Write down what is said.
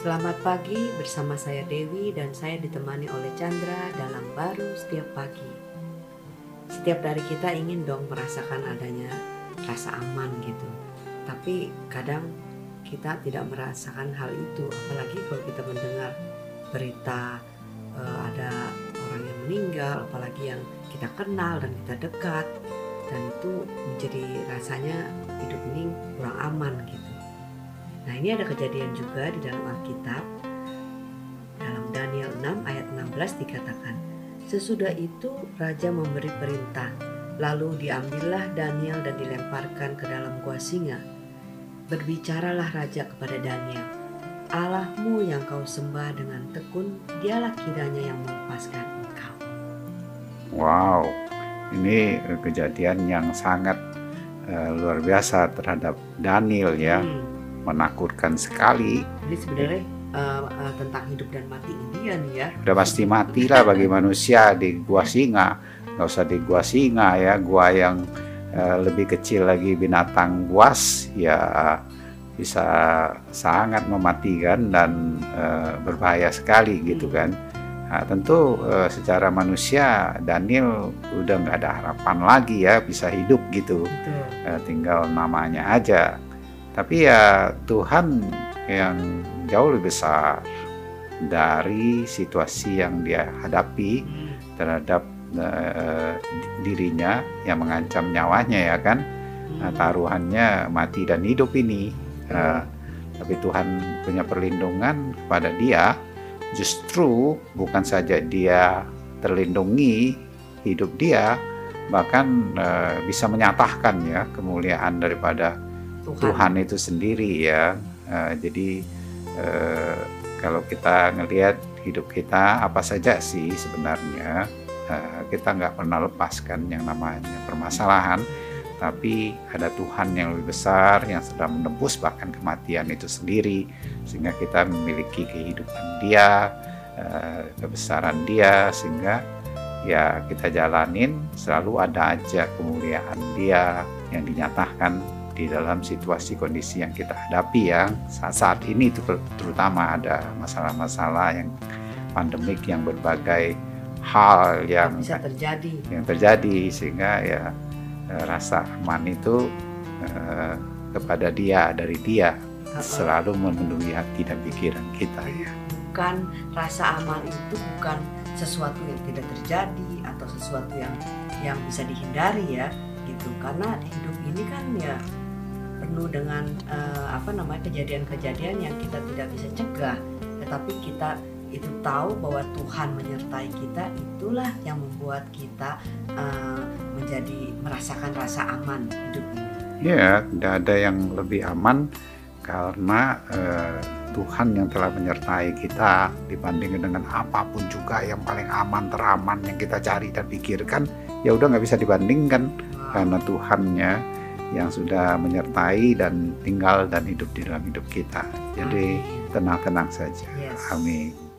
Selamat pagi bersama saya Dewi dan saya ditemani oleh Chandra dalam baru setiap pagi. Setiap dari kita ingin dong merasakan adanya rasa aman gitu. Tapi kadang kita tidak merasakan hal itu, apalagi kalau kita mendengar berita uh, ada orang yang meninggal, apalagi yang kita kenal dan kita dekat, dan itu menjadi rasanya hidup ini ini ada kejadian juga di dalam Alkitab. Dalam Daniel 6 ayat 16 dikatakan, Sesudah itu raja memberi perintah, lalu diambillah Daniel dan dilemparkan ke dalam gua singa. Berbicaralah raja kepada Daniel, Allahmu yang kau sembah dengan tekun, dialah kiranya yang melepaskan engkau. Wow, ini kejadian yang sangat uh, luar biasa terhadap Daniel ya. Hmm menakutkan sekali. Ini sebenarnya uh, uh, tentang hidup dan mati India nih ya. Udah pasti mati lah bagi manusia di gua singa. Gak usah di gua singa ya, gua yang uh, lebih kecil lagi binatang buas ya bisa sangat mematikan dan uh, berbahaya sekali gitu hmm. kan. Nah, tentu uh, secara manusia Daniel udah nggak ada harapan lagi ya bisa hidup gitu. Uh, tinggal namanya aja tapi ya Tuhan yang jauh lebih besar dari situasi yang dia hadapi terhadap uh, dirinya yang mengancam nyawanya ya kan? Nah, taruhannya mati dan hidup ini. Uh, tapi Tuhan punya perlindungan kepada dia. Justru bukan saja dia terlindungi hidup dia bahkan uh, bisa menyatakan ya kemuliaan daripada Tuhan, Tuhan itu sendiri ya. Uh, jadi uh, kalau kita ngelihat hidup kita apa saja sih sebenarnya uh, kita nggak pernah lepaskan yang namanya permasalahan tapi ada Tuhan yang lebih besar yang sedang menembus bahkan kematian itu sendiri sehingga kita memiliki kehidupan dia kebesaran dia sehingga ya kita jalanin selalu ada aja kemuliaan dia yang dinyatakan di dalam situasi kondisi yang kita hadapi ya. Saat, saat ini itu terutama ada masalah-masalah yang pandemik yang berbagai hal yang bisa terjadi. yang terjadi sehingga ya eh, rasa aman itu eh, kepada dia dari dia selalu memenuhi hati dan pikiran kita ya. Bukan rasa aman itu bukan sesuatu yang tidak terjadi atau sesuatu yang yang bisa dihindari ya gitu. Karena hidup ini kan ya penuh dengan uh, apa namanya kejadian-kejadian yang kita tidak bisa cegah tetapi kita itu tahu bahwa Tuhan menyertai kita itulah yang membuat kita uh, menjadi merasakan rasa aman hidup ini. Ya, tidak ada yang lebih aman karena uh, Tuhan yang telah menyertai kita dibandingkan dengan apa pun juga yang paling aman teraman yang kita cari dan pikirkan ya udah nggak bisa dibandingkan wow. karena Tuhannya yang sudah menyertai dan tinggal dan hidup di dalam hidup kita. Jadi tenang-tenang saja. Yes. Amin.